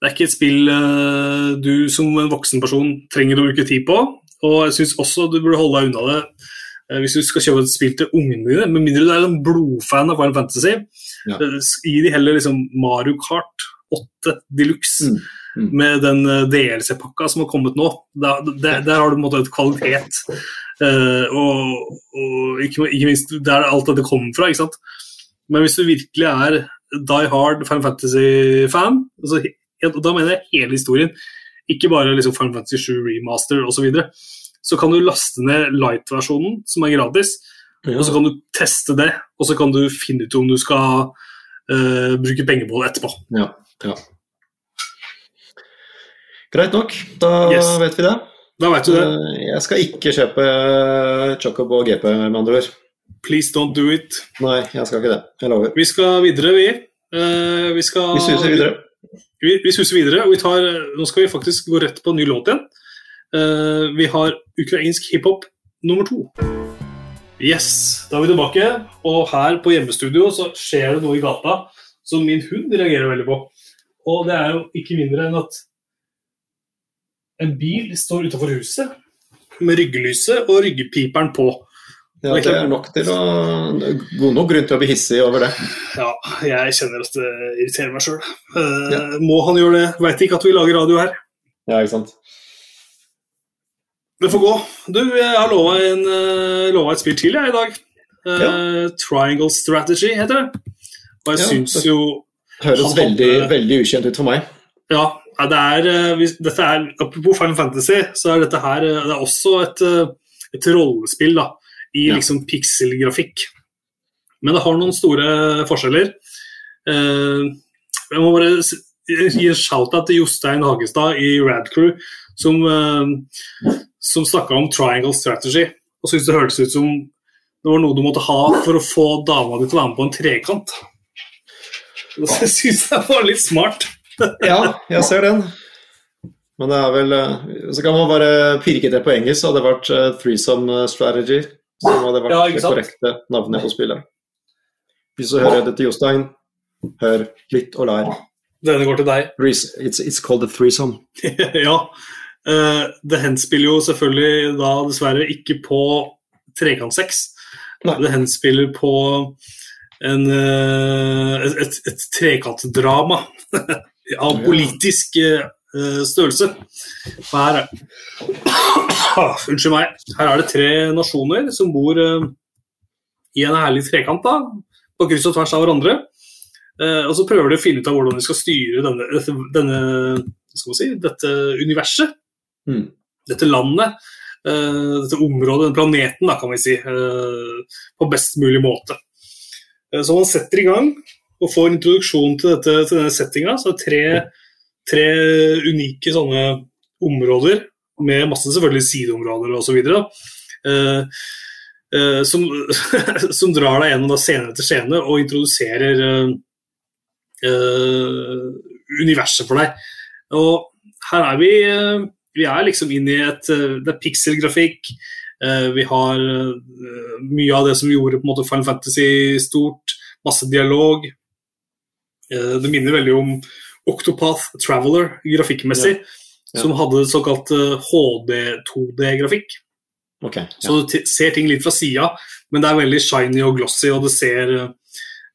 Det er ikke et spill eh, du som en voksen person trenger å bruke tid på. Og jeg syns også du burde holde deg unna det eh, hvis du skal kjøpe et spill til ungene dine. Med mindre du er en blodfan av Final Fantasy, Ja. eh, gi de heller liksom Mario Kart 8 Deluxe. Mm. Mm. Med den DLC-pakka som har kommet nå. Der, der, der har du på en måte et kvalitet. Uh, og, og ikke, ikke minst der alt dette kommer fra. ikke sant? Men hvis du virkelig er die hard Final Fantasy-fan, altså, he- da mener jeg hele historien, ikke bare liksom Final Fantasy 7 remaster osv., så, videre, så kan du laste ned light-versjonen, som er gratis, og så kan du teste det, og så kan du finne ut om du skal uh, bruke penger på det etterpå. Ja, ja. Greit nok, da Yes. vet vi det. Da vet du det. Eh, Jeg skal ikke kjøpe eh, Chocobo GP, med andre ord. Please don't do it. Nei, jeg skal ikke det. Jeg lover. Vi skal videre, vi. Uh, vi skal Vi suser videre. Vi, vi suser videre, og vi tar, nå skal vi faktisk gå rett på en ny låt igjen. Uh, vi har ukrainsk hiphop nummer to. Yes, da er vi tilbake. Og her på hjemmestudio så skjer det noe i gata som min hund reagerer veldig på. Og det er jo ikke mindre enn at en bil står utenfor huset med ryggelyset og ryggepiperen på. Ja, det er nok til å God nok grunn til å bli hissig over det. Ja, jeg kjenner at det irriterer meg sjøl. Må han gjøre det? Veit ikke at vi lager radio her. Ja, ikke sant. Det får gå. Du, jeg har lova, eh, et spill til jeg i dag. Eh, Triangle Strategy heter det. Og jeg Ja, syns jo Høres veldig, hadde- veldig, ukjent ut for meg. Ja, ja, det er, eh, dette er Apropos Final Fantasy, så er dette her eh, det er også et, eh, et rollespill da, i Ja. liksom pikselgrafikk. Men det har noen store forskjeller. Eh, jeg må bare gi en shout-out til Jostein Hagestad i Radcrew, som, eh, som snakka om triangle strategy, og syntes det hørtes ut som det var noe du måtte ha for å få dama di til å være med på en trekant. Det syns jeg var litt smart. Ja, jeg ser den. Men det er vel eh, Så kan man bare pirke det på engelsk, så hadde det vært threesome strategy. Som hadde vært Ja, det korrekte navnet på spillet. Hvis du hører det til Jostein, hør litt og lær. Denne går til deg. It's, it's called a threesome. ja. Uh, det henspiller jo selvfølgelig da dessverre ikke på trekantseks. Det henspiller på en, uh, et, et, et trekantdrama av politisk eh, størrelse. Her, er, unnskyld meg. Her er det tre nasjoner som bor eh, i en herlig trekant, da, på kryss og tvers av hverandre. Eh, og så prøver de å finne ut av hvordan de skal styre denne, denne, skal si, dette universet. Mm. Dette landet. eh, dette området, denne planeten, da, kan vi si. eh, på best mulig måte. Eh, så man setter i gang og får introduksjon til, dette, til denne settinga. Så det er tre, tre unike sånne områder med masse selvfølgelig sideområder osv. Uh, uh, som, som drar deg gjennom da, scene etter scene og introduserer uh, uh, universet for deg. Og her er vi uh, Vi er liksom inne i et uh, Det er pikselgrafikk. Vi har mye av det som vi gjorde på en måte Final Fantasy stort. Masse dialog. Det minner veldig om Octopath Traveler grafikkmessig, Ja. som hadde såkalt uh, HD2D-grafikk. Okay, Ja. Så du ser ting litt fra sida, men det er veldig shiny og glossy, og det ser eh,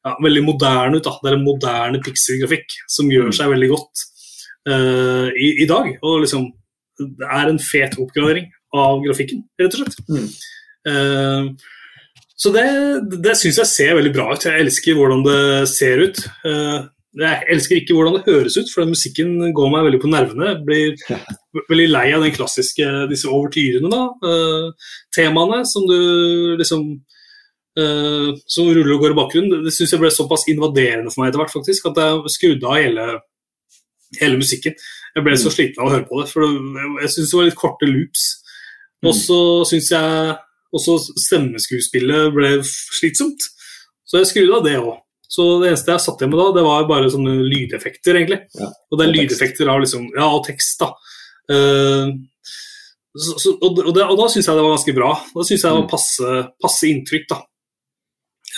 ja, veldig moderne ut. Da. Det er en moderne pixel-grafikk som gjør seg veldig godt uh, i, i dag. Og liksom, det er en fet oppgradering av grafikken, rett og slett. Mm. Uh, så det, det syns jeg ser veldig bra ut. Jeg elsker hvordan det ser ut. Eh, jeg elsker ikke hvordan det høres ut, for den musikken går meg veldig på nervene. Jeg blir veldig lei av den klassiske, disse overtyrene, da. Uh, temaene som du liksom uh, Som ruller og går i bakgrunnen. Det, det syns jeg ble såpass invaderende for meg etter hvert, faktisk, at jeg skrudde av hele, hele musikken. Jeg ble så sliten av å høre på det, for det, jeg syns det var litt korte loops. Og så syns jeg også stemmeskuespillet ble slitsomt, så jeg skrudde av det òg. Så det eneste jeg satt igjen med da, det var bare sånne lydeffekter, egentlig. Ja, Og det er og lydeffekter av liksom Ja, og tekst, da. Uh, så, så, og, og, det, og da syns jeg det var ganske bra. Da syns jeg det var Mm. passe, passe inntrykk, da.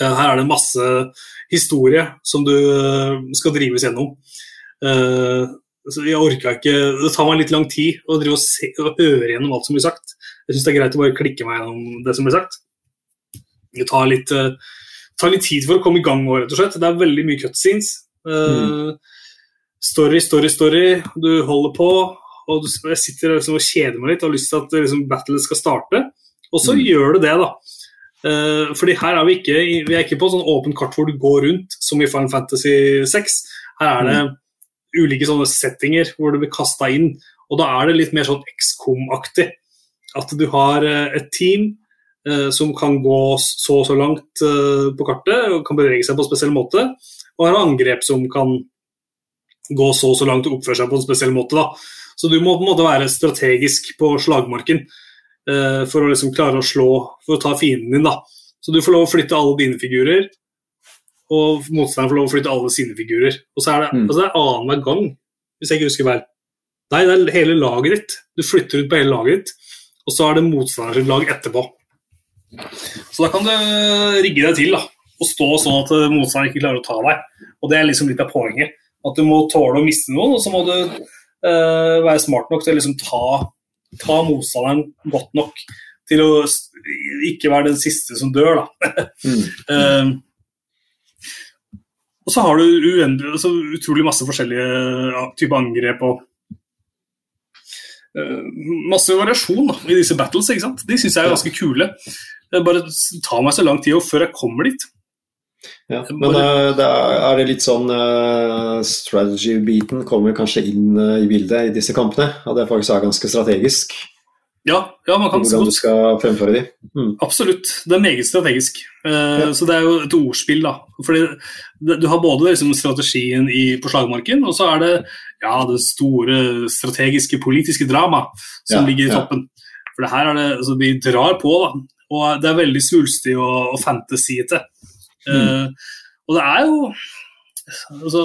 Eh, her er det masse historie som du eh, skal drives gjennom. Så jeg orka ikke Det tar meg litt lang tid å drive og, se, og høre gjennom alt som blir sagt. Jeg syns det er greit å bare klikke meg gjennom det som blir sagt. Det tar litt, tar litt tid for å komme i gang nå, rett og slett. Det er veldig mye cutscenes. Mm. Story, story, story. Du holder på, og du, jeg sitter liksom og kjeder meg litt og har lyst til at liksom, battlet skal starte. Og så Mm. gjør du det, da. Eh, fordi her er vi ikke vi er ikke på sånn åpent kart hvor du går rundt, som i Final Fantasy 6. Her er det ulike sånne settinger hvor du blir kasta inn, og da er det litt mer sånn XCOM-aktig. At du har eh, et team eh, som kan gå så og så langt eh, på kartet og kan bevege seg på en spesiell måte, og har angrep som kan gå så og så langt og oppføre seg på en spesiell måte. Da. Så du må på en måte være strategisk på slagmarken eh, for å liksom klare å slå, for å ta fienden din. Da. Så du får lov å flytte alle dine figurer, og motstanderen får lov å flytte alle sine figurer. Og så er det, Mm. altså det er annenhver gang, hvis jeg ikke husker feil. Nei, det er hele laget ditt. Du flytter ut på hele laget ditt, og så er det motstanderens lag etterpå. Så da kan du rigge deg til da, og stå sånn at eh, motstanderen ikke klarer å ta deg. Og det er liksom litt av poenget. At du må tåle å miste noen, og så må du uh, være smart nok til å liksom ta, ta motstanderen godt nok til å ikke være den siste som dør, da. Mm. uh, og så har du uendelig, altså utrolig masse forskjellige ja, typer angrep og eh, masse variasjon da, i disse battles. ikke sant? De syns jeg er ganske kule. Det bare tar meg så lang tid før jeg kommer dit. Ja, men eh, det er, er det litt sånn eh, Strategy-biten kommer kanskje inn eh, i bildet i disse kampene. At det faktisk er ganske strategisk Ja, ja man kan hvordan du skal fremføre de. Mm. Absolutt. Det er meget strategisk. Ja. Så det er jo et ordspill, da. Fordi det, du har både liksom, strategien i, på slagmarken, og så er det ja, det store strategiske politiske drama som ligger i toppen. For det her er det, altså, Vi drar på, da. Og det er veldig svulstig og, og fantasiete. Eh, og det er jo Altså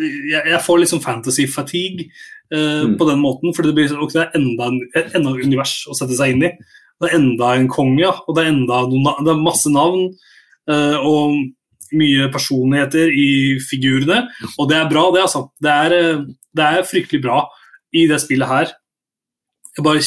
jeg, jeg får liksom fantasy fatigue uh, Mm. på den måten, for det blir okay, det er enda, en- enda et univers å sette seg inn i. Det er enda en konge, ja, og det er noen, det er masse navn Uh, og mye personligheter i figurene. Og det er bra, det, altså. Det er, det er fryktelig bra i det spillet her. Jeg bare,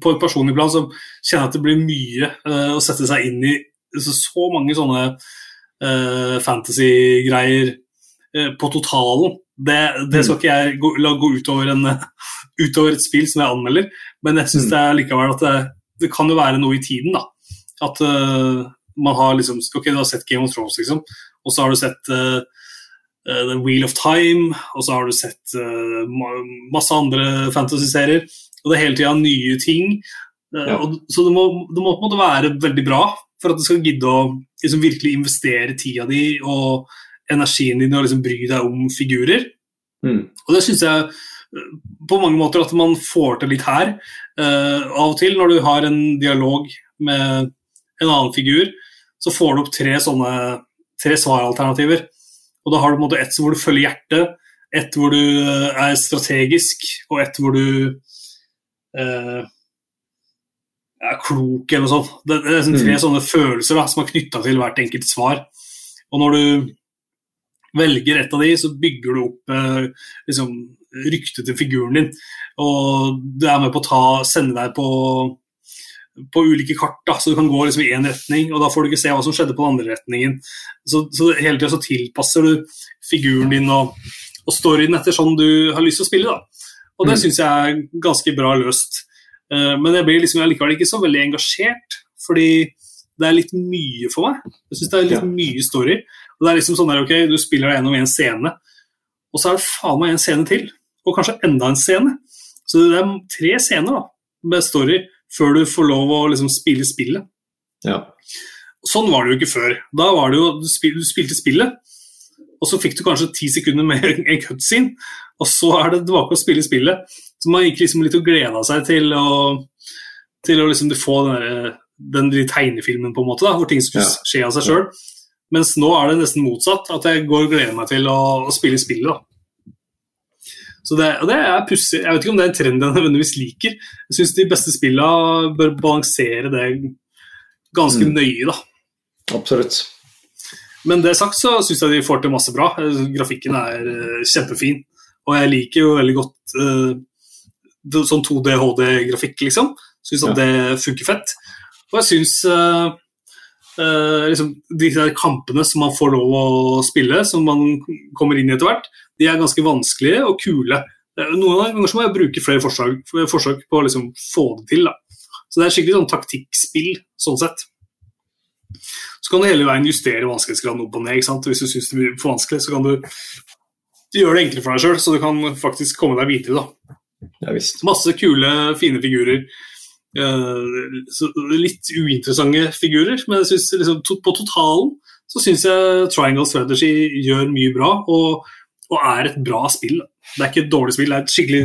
på et personlig plan så kjenner jeg at det blir mye uh, å sette seg inn i så, så mange sånne uh, fantasy-greier uh, på totalen. Det, det, skal ikke jeg gå, la gå utover, en, utover, et spill som jeg anmelder, men jeg syns mm. likevel at det, det, kan jo være noe i tiden, da. At man har liksom Ok, du har sett Game of Thrones, liksom, og så har du sett The Wheel of Time, og så har du sett masse andre fantasy-serier. Og det er hele tida nye ting. Ja. Og, så det må, det må, på en måte være veldig bra for at du skal gidde å liksom, virkelig investere tida di og energien din og liksom, bry deg om figurer. Mm. Og det syns jeg eh, på mange måter at man får til litt her. Uh, av og til når du har en dialog med en annen figur, så får du opp tre sånne tre svaralternativer. Og da har du på en måte ett hvor du følger hjertet, ett hvor du eh, er strategisk, og ett hvor du uh, er klok eller noe sånt. Det, det er sånn tre mm. sånne følelser da, som er knytta til hvert enkelt svar. Og når du velger et av de, så bygger du opp eh, liksom, ryktet til figuren din. Og du er med på å ta, sende deg på, på ulike kart, da, så du kan gå liksom, i én retning, og da får du ikke se hva som skjedde på den andre retningen. Så, så hele tida så tilpasser du figuren din og, og storyen etter sånn du har lyst til å spille. da. Og det mm. syns jeg er ganske bra løst. Eh, men jeg blir liksom likevel ikke så veldig engasjert, fordi det er litt mye for meg. Jeg syns det er litt ja. mye story. Og det er liksom sånn der, ok, Du spiller deg gjennom en scene, og så er det faen meg en scene til. Og kanskje enda en scene. Så det er tre scener da, med story før du får lov å liksom spille spillet. Ja. Sånn var det jo ikke før. Da var det jo, du, spilte spillet, og så fikk du kanskje ti sekunder med en cutscene, og så er det tilbake å spille spillet. Så man gikk liksom litt og gleda seg til å, til å liksom få den, den, den tegnefilmen, på en måte, da, hvor ting skulle skje av seg sjøl. Mens nå er det nesten motsatt, at jeg går og gleder meg til å, å spille spillet. da. Så det, og det er pussig. Jeg vet ikke om det er en trend jeg nødvendigvis liker. Jeg syns de beste spillene bør balansere det ganske mm. nøye, da. Absolutt. Men det sagt så syns jeg de får til masse bra. Grafikken er uh, kjempefin. Og jeg liker jo veldig godt uh, sånn 2D HD-grafikk, liksom. Syns at ja. det funker fett. Og jeg syns uh, uh, liksom, de der kampene som man får lov å spille, som man kommer inn i etter hvert, de er ganske vanskelige og kule. Noen ganger må jeg bruke flere forsøk, forsøk på å liksom, få det til. Da. Så det er skikkelig sånn taktikkspill, sånn sett. Så kan du hele veien justere vanskelighetsgraden opp og ned. Hvis du syns det blir for vanskelig, så kan du gjøre det enklere for deg sjøl, så du kan faktisk komme deg videre. da. Ja, Masse kule, fine figurer. Uh, litt uinteressante figurer, men jeg synes, liksom, på totalen så syns jeg Triangle Strategy gjør mye bra, og, og, er et bra spill. Det er ikke et dårlig spill, det er, skikkelig,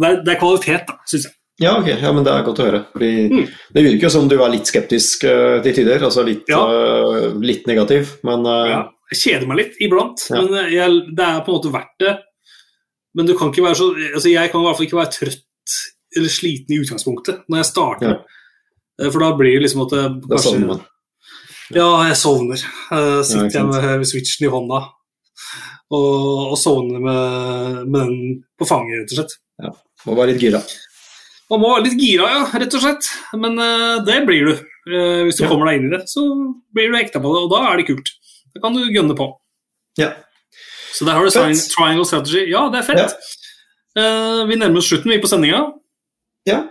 det er, det er kvalitet, da, syns jeg. Ja, ok, ja, men det er godt å høre. Mm. Det virker jo som du er litt skeptisk uh, til tider, altså litt, ja. uh, litt negativ, men ja. Jeg kjeder meg litt iblant, men jeg, det er på en måte verdt det men du kan ikke være så altså Jeg kan i hvert fall ikke være trøtt eller sliten i utgangspunktet når jeg starter. Ja. For da blir det liksom at det kanskje, Da sovner man. Ja, jeg sovner. Jeg sitter ja, med, med switchen i hånda og, og sovner med, med, den på fanget, rett og slett. Ja, Må være litt gira. Man må være litt gira, ja, rett og slett. Men uh, det blir du. Uh, hvis du ja. kommer deg inn i det, så blir du hekta på det, og da er det kult. Da kan du gønne på. Ja. Så der har du fett. triangle strategy. Ja, det er fett. Ja. Uh, vi nærmer oss slutten vi på sendinga. Ja.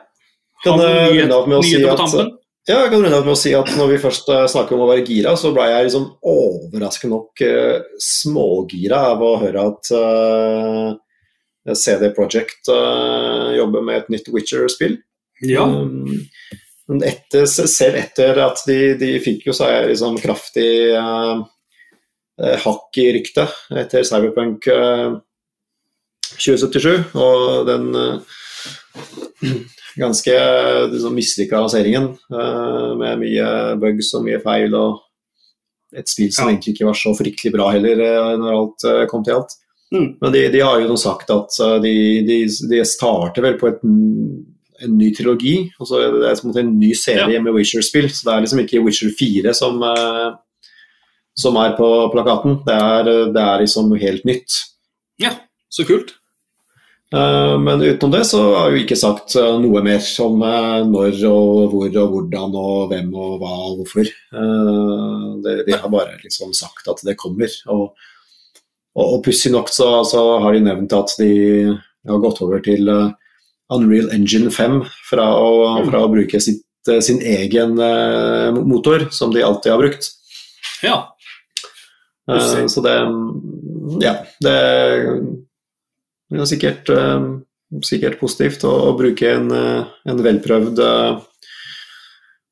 Kan jeg runde av med å si at ja, jeg kan runde av med å si at når vi først snakker om å være gira, så ble jeg liksom overraskende nok smågira av å høre at uh, CD Project jobber med et nytt Witcher-spill. Ja. Um, etter, selv etter at de, de fikk jo seg liksom kraftig uh, hakk i ryktet etter Cyberpunk 2077. Eh, og den uh, ganske liksom, mislykka lanseringen med mye bugs og mye feil. og et spill som ja. egentlig ikke var så fryktelig bra heller, når alt kom til alt. Mm. Men de, de, har jo sagt at de, de, de starter vel på et, en ny trilogi. Altså det er som en ny serie ja. med Witcher-spill. Så det er liksom ikke Witcher 4 som, som er på plakaten. Det er, det er liksom helt nytt. Ja, så kult. Eh, men utenom det så har vi ikke sagt eh, noe mer om eh, når og hvor og hvordan og hvem og hva og hvorfor. Eh, de har bare liksom sagt at det kommer. Og, og, og pussig nok så, så har de nevnt at de har gått over til eh, Unreal Engine 5 fra å, fra å bruke sitt, eh, sin egen eh, motor, som de alltid har brukt. Ja. Uh, så det Ja, det er sikkert, uh, sikkert positivt å, å bruke en, en velprøvd eh,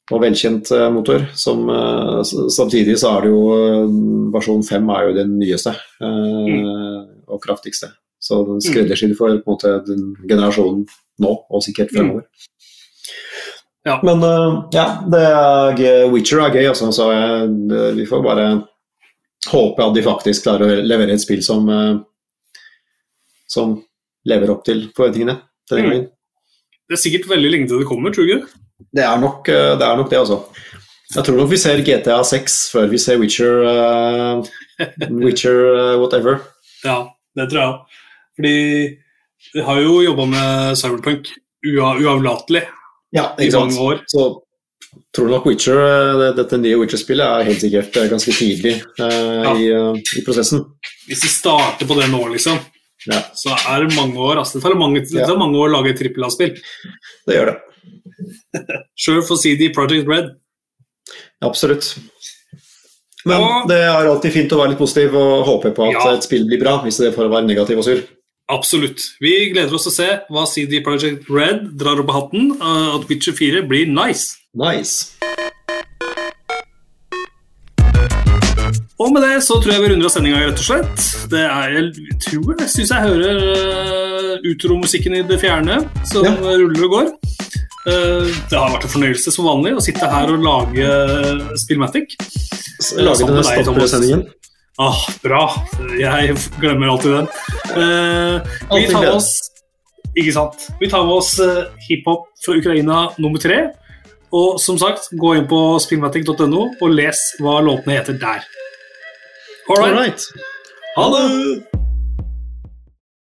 og velkjent eh, motor. Som, eh, samtidig så er det jo eh, versjon 5 er jo den nyeste mm. og kraftigste. Så den skreddersyr for på en måte den generasjonen nå, og sikkert fremover. Ja. Men ja, det er. Witcher er gøy, altså, så jeg, vi får bare håpe at de faktisk klarer å levere et spill som, som lever opp til forventningene Mm. Det er sikkert veldig lenge til det kommer, tror du ikke? Det er nok eh, det, er nok det altså. Jeg tror nok vi ser GTA 6 før vi ser Witcher, uh, Witcher uh, whatever. Ja, det tror jeg òg. Fordi vi har jo jobba med Cyberpunk ua uavlatelig Ja, i mange år. Så tror du nok Witcher, det- dette nye Witcher-spillet er helt sikkert ganske tidlig eh, Ja. i, i prosessen. Hvis vi starter på det nå, liksom, Ja. så er det mange år. Altså, det tar mange, det tar mange år å lage et trippel A-spill. Det gjør det. Sjøl for CD Project Red. Absolutt. Men og, det er alltid fint å være litt positiv og håpe på at Ja. et spill blir bra, hvis det får være negativ og sur. Absolutt. Vi gleder oss til å se hva CD Project Red drar opp av hatten. uh, At Witcher 4 blir nice. Nice. Og med det så tror jeg vi runder av sendinga, rett og slett. Det er, jeg tror jeg syns jeg hører uh, utromusikken i det fjerne som Ja. ruller og går. Uh, det har vært en fornøyelse som vanlig å sitte her og lage Spillmatic. Lage denne med deg, Ah, bra. Jeg glemmer alltid den. Eh, vi tar med oss Ikke sant. Vi tar med oss eh, hiphop fra Ukraina nummer tre. Og som sagt, gå inn på spillmatic.no og les hva låtene heter der. All right. Ha det!